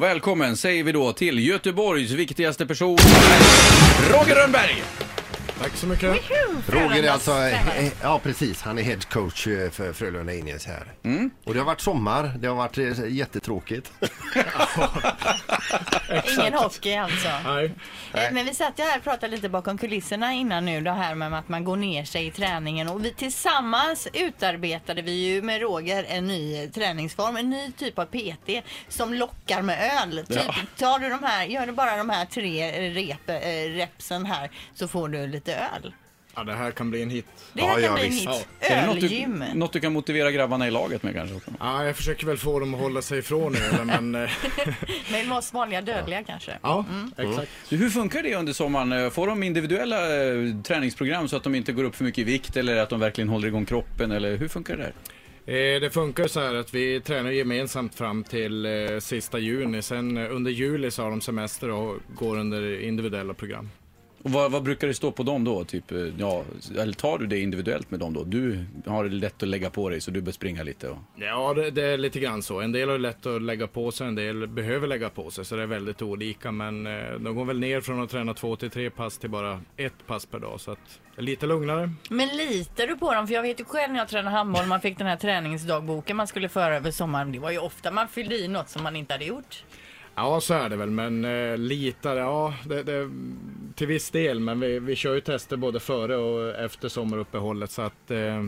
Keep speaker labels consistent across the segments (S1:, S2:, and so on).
S1: Välkommen säger vi då till Göteborgs viktigaste person, Roger Rönnberg!
S2: Tack så mycket.
S3: Roger är alltså, eh, ja precis, han är head coach eh, för Frölunda Indians här. Och det har varit sommar, det har varit eh, jättetråkigt.
S4: Ingen hockey alltså.
S2: Nej.
S4: Eh, Men vi satt ju här och pratade lite bakom kulisserna innan nu det här med att man går ner sig i träningen och vi tillsammans utarbetade vi ju med Roger en ny träningsform, en ny typ av PT som lockar med öl. Typ, tar du de här, gör du bara de här tre rep, eh, repsen här så får du lite öl.
S2: Ja, det här kan bli en hit.
S4: Det
S3: Ja,
S4: här kan
S3: ja,
S4: bli en
S3: visst.
S4: hit.
S1: Är det något du,
S4: Ölgym.
S1: något du kan motivera grabbarna i laget med kanske? Också?
S2: Ja, jag försöker väl få dem att hålla sig ifrån ölen, men... eh,
S4: med oss vanliga dödliga kanske.
S2: Ja, exakt.
S1: Du, Hur funkar det under sommaren? Får de individuella eh, träningsprogram så att de inte går upp för mycket i vikt eller att de verkligen håller igång kroppen? Eller hur funkar det där?
S2: Eh, Det funkar så här att vi tränar gemensamt fram till eh, sista juni. Sen eh, under juli så har de semester och går under individuella program.
S1: Och vad, vad brukar det stå på dem då? Typ, eh, ja, eller tar du det individuellt med dem då? Du har det lätt att lägga på dig så du bör springa lite. Och...
S2: Ja, det, det är lite grann så. En del har lätt att lägga på sig, en del behöver lägga på sig. Så det är väldigt olika. Men eh, de går väl ner från att träna två till tre pass till bara ett pass per dag. Så att lite lugnare.
S4: Men litar du på dem? För jag vet ju själv när jag tränade handboll, man fick den här träningsdagboken man skulle föra över sommaren. Det var ju ofta man fyllde i något som man inte hade gjort.
S2: Ja, så är det väl. Men eh, litar, ja, det, det, till viss del. Men vi, vi kör ju tester både före och efter sommaruppehållet. Så att eh,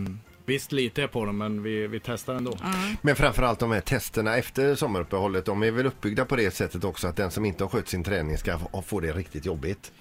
S2: visst litar jag på dem, men vi, vi testar ändå.
S3: Men framförallt de här testerna efter sommaruppehållet, de är väl uppbyggda på det sättet också att den som inte har skött sin träning ska få- det riktigt jobbigt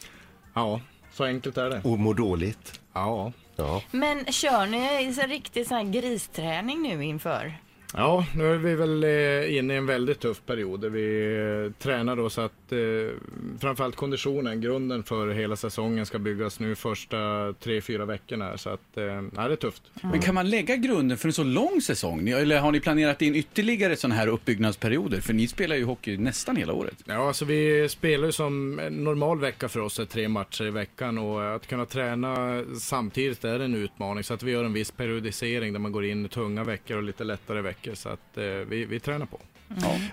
S2: Ja, så enkelt är det.
S3: och må dåligt.
S2: Ja.
S3: Ja.
S4: Men kör ni så riktig sån här gristräning nu inför?
S2: Ja, nu är vi väl eh, inne i en väldigt tuff period där vi eh, tränar oss att att eh, framförallt konditionen, grunden för hela säsongen ska byggas nu första tre, fyra veckorna. här. Så att, eh, det är tufft.
S1: Men kan man lägga grunden för en så lång säsong? Eller har ni planerat in ytterligare sådana här uppbyggnadsperioder? För ni spelar ju hockey nästan hela året.
S2: Ja, alltså vi spelar ju som en normal vecka för oss är tre matcher i veckan och att kunna träna samtidigt är en utmaning. Så att vi gör en viss periodisering där man går in i tunga veckor och lite lättare veckor. Så att eh, vi, vi tränar på.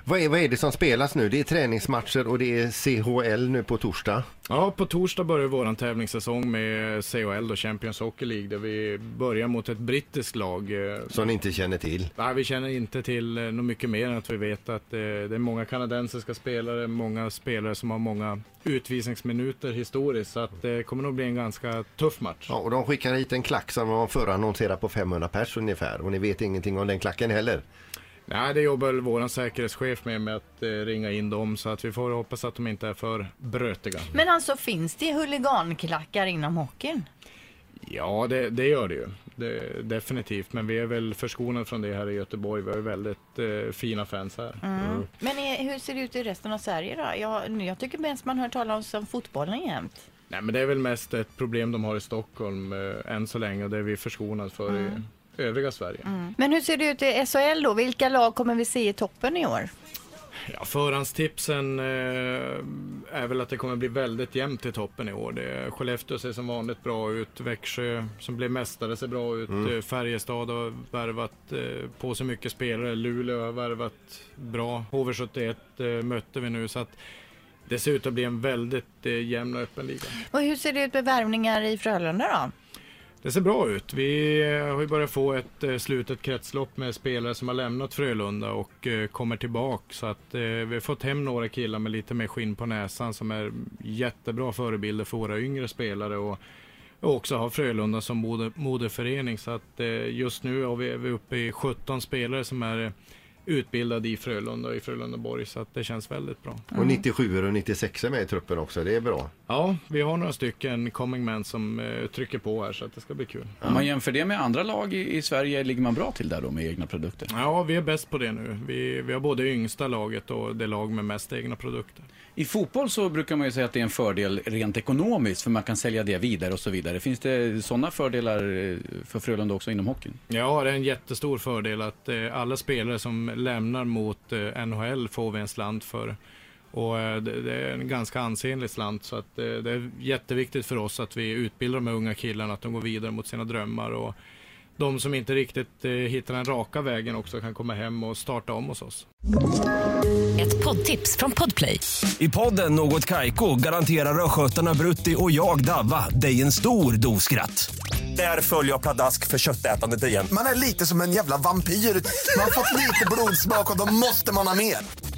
S3: Vad, är, vad är det som spelas nu? Det är träningsmatcher och det är CHL nu på torsdag.
S2: Ja, på torsdag börjar vår tävlingssäsong med CHL, då Champions Hockey League, där vi börjar mot ett brittiskt lag. eh,
S3: Som ni inte känner till.
S2: Nej, vi känner inte till eh, något mycket mer än att vi vet att eh, det är många kanadensiska spelare, många spelare som har många utvisningsminuter historiskt. Så att det kommer nog bli en ganska tuff match.
S3: Ja, och de skickar hit en klack som de förra annonserade på 500 pers ungefär. Och ni vet ingenting om den klacken heller.
S2: Nej, det jobbar vår säkerhetschef med, med att eh, ringa in dem. Så att vi får hoppas att de inte är för brötiga.
S4: Men alltså finns det huliganklackar inom hockeyn?
S2: Ja, det, det gör det ju. Det, definitivt. Men vi är väl förskonade från det här i Göteborg. Vi har ju väldigt eh, fina fans här.
S4: Men är, hur ser det ut i resten av Sverige då? Jag, jag tycker mest man hör talas om fotbollen jämt.
S2: Nej, men det är väl mest ett problem de har i Stockholm eh, än så länge och det är vi förskonade för i övriga Sverige.
S4: Men hur ser det ut i SHL då? Vilka lag kommer vi se i toppen i år?
S2: Ja, förhandstipsen eh, är väl att det kommer bli väldigt jämnt i toppen i år. Det Skellefteå ser som vanligt bra ut. Växjö som blev mästare ser bra ut. Eh, Färjestad har värvat eh, på sig mycket spelare. Luleå har värvat bra. HV71 eh, mötte vi nu så att det ser ut att bli en väldigt eh, jämn och öppen liga.
S4: Och hur ser det ut med värvningar i Frölunda då?
S2: Det ser bra ut. Vi eh, har ju börjat få ett eh, slutet kretslopp med spelare som har lämnat Frölunda och eh, kommer tillbaka. Så att vi har fått hem några killar med lite mer skinn på näsan som är jättebra förebilder för våra yngre spelare och, också har Frölunda som moderförening. Så att just nu är vi uppe i 17 spelare som är utbildade i Frölunda och i Frölundaborg. Så att det känns väldigt bra.
S3: Och 97 och 96 är med i truppen också, det är bra.
S2: Ja, vi har några stycken coming men som eh, trycker på här så att det ska bli kul.
S1: Om man jämför det med andra lag i, i Sverige, ligger man bra till där då med egna produkter?
S2: Ja, vi är bäst på det nu. Vi, vi har både yngsta laget och det lag med mest egna produkter.
S1: I fotboll så brukar man ju säga att det är en fördel rent ekonomiskt för man kan sälja det vidare och så vidare. Finns det sådana fördelar eh, för Frölunda också inom hockeyn?
S2: Ja, det är en jättestor fördel att eh, alla spelare som lämnar mot eh, NHL får vi en slant för. Och det, är en ganska ansenlig slant så att det är jätteviktigt för oss att vi utbildar de här unga killarna, att de går vidare mot sina drömmar. Och de som inte riktigt eh, hittar den raka vägen också kan komma hem och starta om hos oss.
S5: Ett poddtips från Podplay.
S6: I podden Något Kaiko garanterar östgötarna Brutti och jag, Davva, dig en stor dos skratt. Där följer jag pladask för köttätandet igen.
S7: Man är lite som en jävla vampyr. Man har fått lite blodsmak och då måste man ha mer.